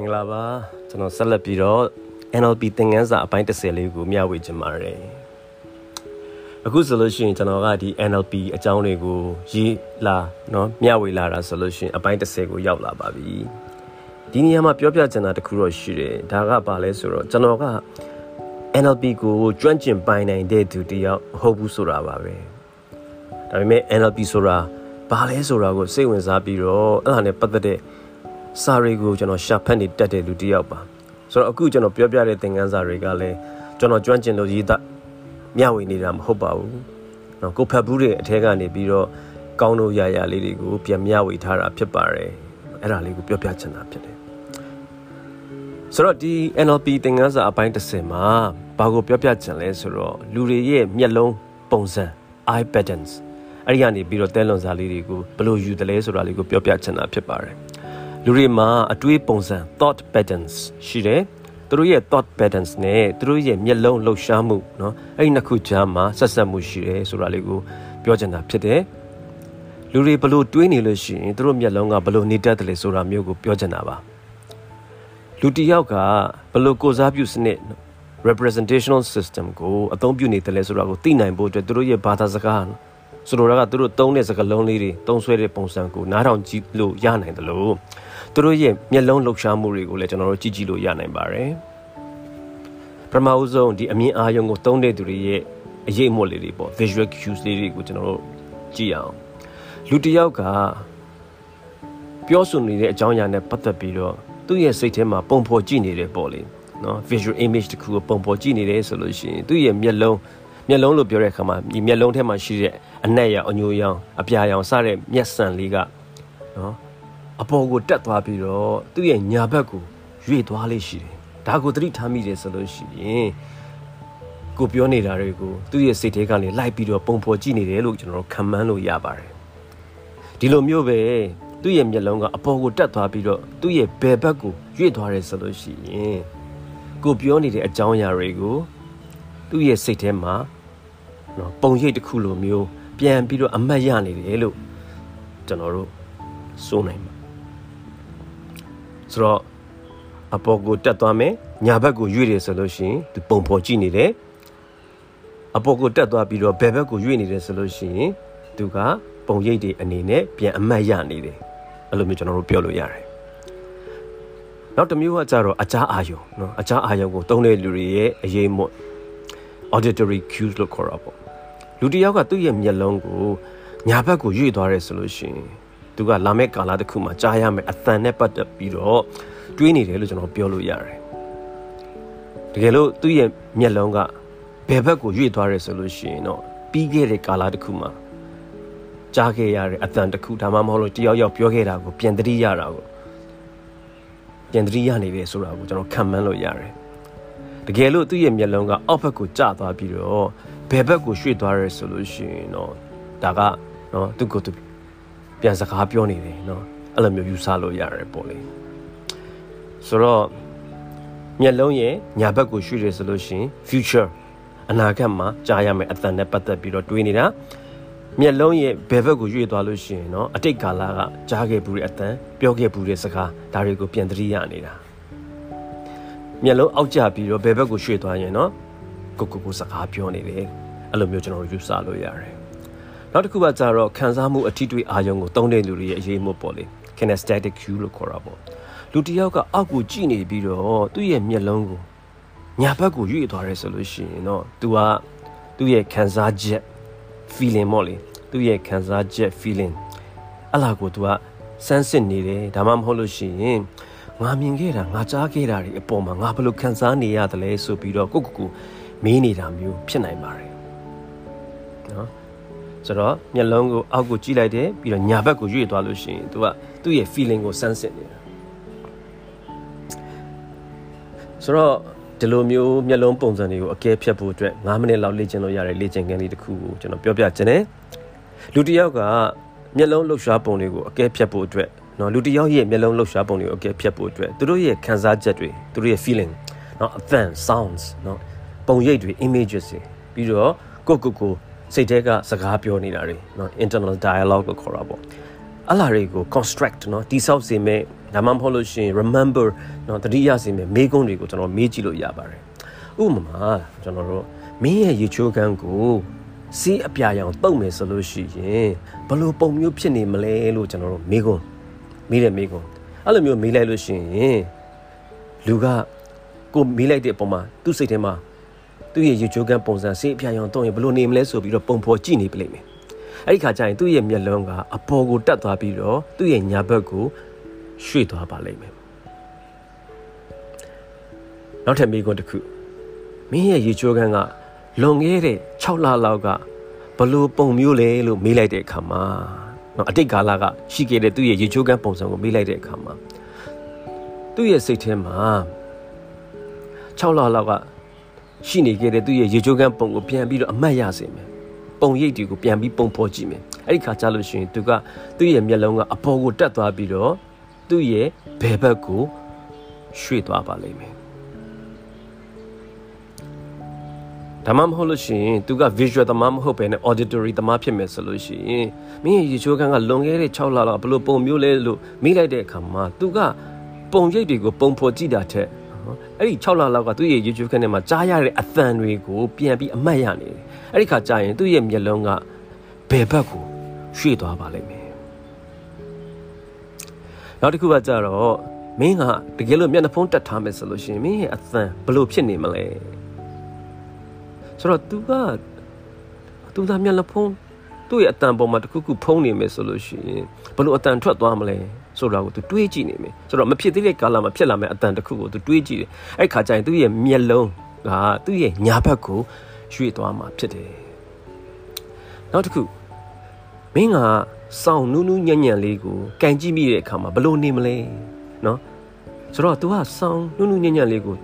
င်္ဂလာပါကျွန်တော်ဆက်လက်ပြီးတော့ NLP သင်ခန်းစာအပိုင်း30လေးကိုမျှဝေချင်ပါတယ်အခုဆိုလို့ရှိရင်ကျွန်တော်ကဒီ NLP အကြောင်းတွေကိုရေးလာเนาะမျှဝေလာတာဆိုလို့ရှိရင်အပိုင်း30ကိုရောက်လာပါပြီဒီနေရာမှာပြောပြချင်တာတခုတော့ရှိတယ်ဒါကဘာလဲဆိုတော့ကျွန်တော်က NLP ကိုကျွမ်းကျင်ပိုင်နိုင်တဲ့သူတယောက်မဟုတ်ဘူးဆိုတာပါပဲဒါပေမဲ့ NLP ဆိုတာဘာလဲဆိုတာကိုစိတ်ဝင်စားပြီးတော့အဲ့ဒါနဲ့ပတ်သက်တဲ့ စာတွေကိုကျွန်တော်ရှာဖတ်နေတတ်တဲ့လူတစ်ယောက်ပါဆိုတော့အခုကျွန်တော်ပြောပြတဲ့သင်ခန်းစာတွေကလည်းကျွန်တော်ကျွမ်းကျင်လို့ရေးသားမျှဝေနေတာမဟုတ်ပါဘူး။နော်ကိုဖတ်ဘူးတဲ့အထက်ကနေပြီးတော့ကောင်းလို့ရရလေးတွေကိုပြန်မျှဝေထားတာဖြစ်ပါတယ်။အဲ့ဒါလေးကိုပြောပြချင်တာဖြစ်တယ်။ဆိုတော့ဒီ NLP သင်ခန်းစာအပိုင်း30မှာဘာကိုပြောပြချင်လဲဆိုတော့လူတွေရဲ့မျက်လုံးပုံစံ eye patterns အဲ့ဒီကနေပြီးတော့တဲလွန်စာလေးတွေကိုဘယ်လိုယူတယ်လဲဆိုတာလေးကိုပြောပြချင်တာဖြစ်ပါတယ်။ လူတွေမှာအတွေးပုံစံ thought patterns ရှိတယ်သူတို့ရဲ့ thought patterns နဲ့သူတို့ရဲ့မျက်လုံးလှုပ်ရှားမှုเนาะအဲ့ဒီနှစ်ခုကြားမှာဆက်ဆက်မှုရှိတယ်ဆိုတာလေးကိုပြောချင်တာဖြစ်တယ်လူတွေဘလို့တွေးနေလို့ရှိရင်သူတို့မျက်လုံးကဘလို့နေတတ်တယ်လဲဆိုတာမျိုးကိုပြောချင်တာပါလူတစ်ယောက်ကဘလို့ကိုစားပြုစနစ် representational system ကိုအသုံးပြုနေတယ်လဲဆိုတာကိုသိနိုင်ဖို့အတွက်သူတို့ရဲ့ဘာသာစကားဆိုလိုတာကသူတို့သုံးတဲ့စကားလုံးလေးတွေသုံးဆွဲတဲ့ပုံစံကိုနားထောင်ကြည့်လို့ရနိုင်တယ်လို့ သူတို့ရဲ့မျက်လုံးလှုပ်ရှားမှုတွေကိုလည်းကျွန်တော်တို့ကြည့်ကြည့်လို့ရနိုင်ပါတယ်ပထမဦးဆုံးဒီအမြင်အာရုံကိုသုံးတဲ့သူတွေရဲ့အရေးအမွတ်လေးတွေပေါ့ visual cues လေးတွေကိုကျွန်တော်တို့ကြည့်အောင်လူတစ်ယောက်ကပြောဆိုနေတဲ့အကြောင်းအရာနဲ့ပတ်သက်ပြီးတော့သူ့ရဲ့စိတ်ထဲမှာပုံဖော်ကြည့်နေတယ်ပေါ့လေနော် visual image တခုကိုပုံဖော်ကြည့်နေတယ်ဆိုလို့ရှိရင်သူ့ရဲ့မျက်လုံးမျက်လုံးလို့ပြောတဲ့အခါမှာဒီမျက်လုံးထဲမှာရှိတဲ့အနက်ရောင်အညိုရောင်အပြာရောင်စတဲ့မျက်စံလေးကနော် အပေါ်ကိုတက်သွားပြီးတော့သူ့ရဲ့ညာဘက်ကိုရွေ့သွားလေးရှိတယ်ဒါကိုသတိထားမိတယ်ဆိုလို့ရှိရင်ကိုပြောနေတာတွေကိုသူ့ရဲ့စိတ်ထဲကနေလိုက်ပြီးတော့ပုံဖော်ကြည့်နေတယ်လို့ကျွန်တော်တို့ခံမှန်းလို့ရပါတယ်ဒီလိုမျိုးပဲသူ့ရဲ့မျက်လုံးကအပေါ်ကိုတက်သွားပြီးတော့သူ့ရဲ့ဘယ်ဘက်ကိုရွေ့သွားတယ်ဆိုလို့ရှိရင်ကိုပြောနေတဲ့အကြောင်းအရာတွေကိုသူ့ရဲ့စိတ်ထဲမှာနော်ပုံရိပ်တစ်ခုလိုမျိုးပြန်ပြီးတော့အမတ်ရနေတယ်လို့ကျွန်တော်တို့စိုးနိုင်ပါ ဆိုတော့အပေါ်ကိုတက်သွားမယ်ညာဘက်ကိုရွေ့တယ်ဆိုလို့ရှိရင်သူပုံဖော်ကြည့်နေတယ်အပေါ်ကိုတက်သွားပြီးတော့ဘယ်ဘက်ကိုရွေ့နေတယ်ဆိုလို့ရှိရင်သူကပုံရိပ်တွေအနေနဲ့ပြန်အမတ်ရနေတယ်အဲ့လိုမျိုးကျွန်တော်တို့ပြောလို့ရတယ်နောက်တစ်မျိုးကကြတော့အချားအာယုံเนาะအချားအာယုံကိုတုံးတဲ့လူတွေရဲ့အရေးမွတ် auditory cues လို့ခေါ်တာပေါ့လူတစ်ယောက်ကသူ့ရဲ့မျက်လုံးကိုညာဘက်ကိုရွေ့သွားတယ်ဆိုလို့ရှိရင် သူကလာမဲ့ကာလတစ်ခုမှာကြားရမယ်အသံနဲ့ပတ်သက်ပြီးတော့တွေးနေတယ်လို့ကျွန်တော်ပြောလို့ရတယ်တကယ်လို့သူ့ရဲ့မျက်လုံးကဘယ်ဘက်ကိုရွေ့သွားတယ်ဆိုလို့ရှိရင်တော့ပြီးခဲ့တဲ့ကာလတစ်ခုမှာကြားခဲ့ရတဲ့အသံတစ်ခုဒါမှမဟုတ်လို့တယောက်ယောက်ပြောခဲ့တာကိုပြန်သတိရတာကိုပြန်သတိရနေတယ်ဆိုတာကိုကျွန်တော်ခံမှန်းလို့ရတယ်တကယ်လို့သူ့ရဲ့မျက်လုံးကအောက်ဘက်ကိုကျသွားပြီးတော့ဘယ်ဘက်ကိုရွှေ့သွားရဲဆိုလို့ရှိရင်တော့ဒါကနော်သူကသူ ပြန်စကားပြောနေတယ်နော်အဲ့လိုမျိုးယူဆလို့ရတယ်ပေါ့လေဆိုတော့မျက်လုံးရဲ့ညာဘက်ကိုရွှေ့ရဲဆိုလို့ရှိရင် future အနာဂတ်မှာကြားရမယ်အတန်နဲ့ပတ်သက်ပြီးတော့တွေးနေတာမျက်လုံးရဲ့ဘယ်ဘက်ကိုရွေ့သွားလို့ရှိရင်เนาะအတိတ်ကာလကကြားခဲ့ဘူးတဲ့အတန်ပြောခဲ့ဘူးတဲ့စကားဒါတွေကိုပြန်သတိရနေတာမျက်လုံးအောက်ကျပြီးတော့ဘယ်ဘက်ကိုရွှေ့သွားရင်เนาะကိုကိုကိုစကားပြောနေတယ်အဲ့လိုမျိုးကျွန်တော်တို့ယူဆလို့ရတယ် နောက်တစ်ခုကကြတော့ခံစားမှုအထီးတွေးအာရုံကိုတုံးတဲ့လူတွေရဲ့အရေးမှုပေါ့လေ kinesthetic cue လို့ခေါ်တာပေါ့လူတစ်ယောက်ကအောက်ကိုကြည့်နေပြီးတော့သူ့ရဲ့မျက်လုံးကိုညာဘက်ကိုရွေ့သွားရဲဆိုလို့ရှိရင်တော့ तू ကသူ့ရဲ့ခံစားချက် feeling ပေါ့လေသူ့ရဲ့ခံစားချက် feeling အလားကို तू ကစမ်းစစ်နေတယ်ဒါမှမဟုတ်လို့ရှိရင်ငါမြင်ခဲ့တာငါကြားခဲ့တာတွေအပေါ်မှာငါဘယ်လိုခံစားနေရတယ်လဲဆိုပြီးတော့ကိုကိုကိုမေးနေတာမျိုးဖြစ်နိုင်ပါတယ်နော် ဆိုတော့မျက်လုံးကိုအောက်ကိုကြည့်လိုက်တယ်ပြီးတော့ညာဘက်ကိုရွေ့သွားလို့ရှိရင် तू ကသူ့ရဲ့ feeling ကိုစမ်းစစ်နေတာဆိုတော့ဒီလိုမျိုးမျက်လုံးပုံစံတွေကိုအကဲဖြတ်ဖို့အတွက်9မိနစ်လောက်လေ့ကျင့်လို့ရတဲ့လေ့ကျင့်ခန်းလေးတစ်ခုကိုကျွန်တော်ပြောပြခြင်းတယ်လူတစ်ယောက်ကမျက်လုံးလှုပ်ရှားပုံတွေကိုအကဲဖြတ်ဖို့အတွက်နော်လူတစ်ယောက်ရဲ့မျက်လုံးလှုပ်ရှားပုံတွေကိုအကဲဖြတ်ဖို့အတွက်သူတို့ရဲ့ခံစားချက်တွေသူတို့ရဲ့ feeling နော်အသံ sounds နော်ပုံရိပ်တွေ images တွေပြီးတော့ကိုကိုကို စိတ်ထဲကစကားပြောနေတာတွေနော် internal dialogue ကိုခေါ်တာပေါ့အလားတွေကို construct နော်တိဆောက်စေမဲ့ ဒါမှမဟုတ်လို့ရှိရင် remember เนาะတတိယစီမယ်မေးခွန်းတွေကိုကျွန်တော်မေးကြည့်လို့ရပါတယ်ဥပမာကျွန်တော်တို့မင်းရဲ့ရေချိုးကန်းကိုစီးအပြာရောင်တုံမယ်ဆိုလို့ရှိရင်ဘလို့ပုံမျိုးဖြစ်နေမလဲလို့ကျွန်တော်တို့မေးခွန်းမေးတယ်မေးခွန်းအဲ့လိုမျိုးမေးလိုက်လို့ရှိရင်လူကကိုမေးလိုက်တဲ့အပေါ်မှာသူ့စိတ်ထဲမှာ သူ့ရဲ့ရေချိုးကန်းပုံစံစီးအပြာရောင်တုံရင်ဘလို့နေမလဲဆိုပြီးတော့ပုံဖော်ကြည့်နေပြလိမ့်မယ်အဲ့ဒီခါကျရင်သူ့ရဲ့မျက်လုံးကအပေါ်ကိုတက်သွားပြီးတော့သူ့ရဲ့ညာဘက်ကိုရွှေ့သွားပါလိမ့်မယ်နောက်ထပ်မိကွန်းတစ်ခုမင်းရဲ့ရေချိုးခန်းကလွန်ခဲ့တဲ့6လလောက်ကဘလို့ပုံမျိုးလဲလို့မေးလိုက်တဲ့အခါမှာနော်အတိတ်ကာလကရှိခဲ့တဲ့သူ့ရဲ့ရေချိုးခန်းပုံစံကိုမေးလိုက်တဲ့အခါမှာသူ့ရဲ့စိတ်ထဲမှာ6လလောက်က ရှိနေခဲ့တဲ့သူ့ရဲ့ရေချိုးခန်းပုံကိုပြန်ပြီးတော့အမှတ်ရစေမယ်ပုံရိပ်တွေကိုပြန်ပြီးပုံဖော်ကြည့်မယ်အဲ့ဒီခါကျလို့ရှိရင်သူကသူ့ရဲ့မျက်လုံးကအပေါ်ကိုတက်သွားပြီးတော့သူ့ရဲ့ဘယ်ဘက်ကိုရွှေ့သွားပါလိမ့်မယ်ဒါမှမဟုတ်လို့ရှိရင်သူက visual သမားမဟုတ်ဘဲနဲ့ auditory သမားဖြစ်မယ်ဆိုလို့ရှိရင်မင်းရဲ့ရေချိုးခန်းကလွန်ခဲ့တဲ့6လလောက်ဘလို့ပုံမျိုးလဲလို့မိလိုက်တဲ့အခါမှာသူကပုံရိပ်တွေကိုပုံဖော်ကြည့်တာထက် အဲ့ဒီ6လလောက်ကသူ့ရဲ့ YouTube ခန်းထဲမှာကြားရတဲ့အသံတွေကိုပြန်ပြီးအမှတ်ရနေတယ်။အဲ့ဒီခါကျရင်သူ့ရဲ့မျက်လုံးကဘယ်ဘက်ကိုရွှေ့သွားပါလိမ့်မယ်။နောက်တစ်ခုကကြတော့မင်းကတကယ်လို့မျက်နှာဖုံးတက်ထားမယ်ဆိုလို့ရှိရင်မင်းရဲ့အသံဘလို့ဖြစ်နေမလဲ။ဆိုတော့ तू က तू သားမျက်နှာဖုံးသူ့ရဲ့အတန်ပေါ်မှာတခုခုဖုံးနေမယ်ဆိုလို့ရှိရင်ဘလို့အတန်ထွက်သွားမလဲ။ ဆိုတာကိုသူတွေးကြည့်နေမယ်ဆိုတော့မဖြစ်သေးတဲ့ကာလမှာဖြစ်လာမယ့်အတန်တစ်ခုကိုသူတွေးကြည့်တယ်အဲ့ခါကျရင်သူ့ရဲ့မျက်လုံးကသူ့ရဲ့ညာဘက်ကိုရွှေ့သွားမှာဖြစ်တယ်နောက်တစ်ခုမင်းကစောင်းနူးနူးညံ့ညံ့လေးကိုကန်ကြည့်မိတဲ့အခါမှာဘလို့နေမလဲနော်ဆိုတော့ तू ကစောင်းနူးနူးညံ့ညံ့လေးကို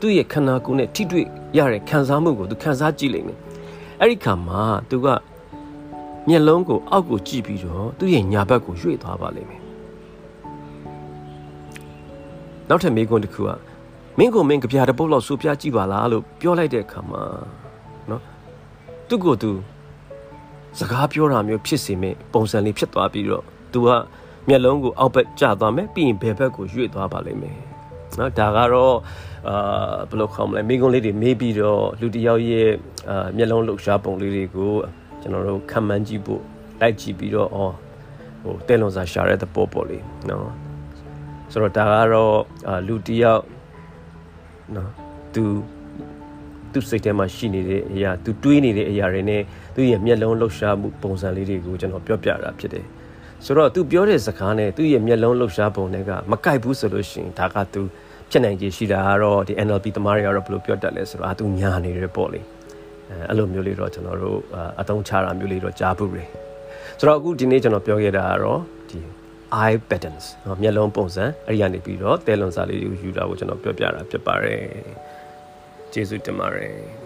သူ့ရဲ့ခန္ဓာကိုယ်နဲ့ထိတွေ့ရတဲ့ခံစားမှုကို तू ခံစားကြည့်လိမ့်မယ်အဲ့ဒီခါမှာ तू ကမျက်လုံးကိုအောက်ကိုကြည့်ပြီးတော့သူ့ရဲ့ညာဘက်ကိုရွှေ့သွားပါလိမ့်မယ် နောက်ထပ်မေးခွန်းတစ်ခုကမင်းကိုမင်းကြပြတဲ့ပုတ်လောက်စူပြကြည့်ပါလားလို့ပြောလိုက်တဲ့အခါမှာနော်သူ့ကိုသူစကားပြောတာမျိုးဖြစ်စေမဲ့ပုံစံလေးဖြစ်သွားပြီးတော့ तू ကမျက်လုံးကိုအောက်ဘက်ကျသွားမယ်ပြီးရင်ဘယ်ဘက်ကိုရွေ့သွားပါလိမ့်မယ်နော်ဒါကတော့အာဘယ်လိုခေါ်မလဲမိကုံးလေးတွေမေးပြီးတော့လူတယောက်ရဲ့အာမျက်လုံးလှုပ်ရှားပုံလေးတွေကိုကျွန်တော်တို့ခံမှန်းကြည့်ဖို့လိုက်ကြည့်ပြီးတော့အော်ဟိုတဲလွန်စာရှာတဲ့သဘောပေါ့လေနော် ဆိုတော့ဒါကတော့လူတယောက်နော်သူသူစိတ်ထဲမှာရှိနေတဲ့အရာသူတွေးနေတဲ့အရာတွေနဲ့သူရဲ့မျက်လုံးလှုပ်ရှားမှုပုံစံလေးတွေကိုကျွန်တော်ပြောပြတာဖြစ်တယ်ဆိုတော့သူပြောတဲ့စကားနဲ့သူရဲ့မျက်လုံးလှုပ်ရှားပုံတွေကမကိုက်ဘူးဆိုလို့ရှိရင်ဒါကသူဖြစ်နိုင်ခြေရှိတာကတော့ဒီ NLP သမားတွေကတော့ဘယ်လိုပြောတတ်လဲဆိုတော့အာသူညာနေတယ်ပေါ့လေအဲအဲ့လိုမျိုးလေးတော့ကျွန်တော်တို့အတုံးချတာမျိုးလေးတော့ကြားဘူးတယ်ဆိုတော့အခုဒီနေ့ကျွန်တော်ပြောခဲ့တာကတော့ဒီ eye patterns เนาะမျက်လုံးပုံစံအဲ့ဒီကနေပြီးတော့တဲလွန်စာလေးကိုယူတာကိုကျွန်တော်ပြောပြတာဖြစ်ပါတယ်ကျေးဇူးတင်ပါတယ်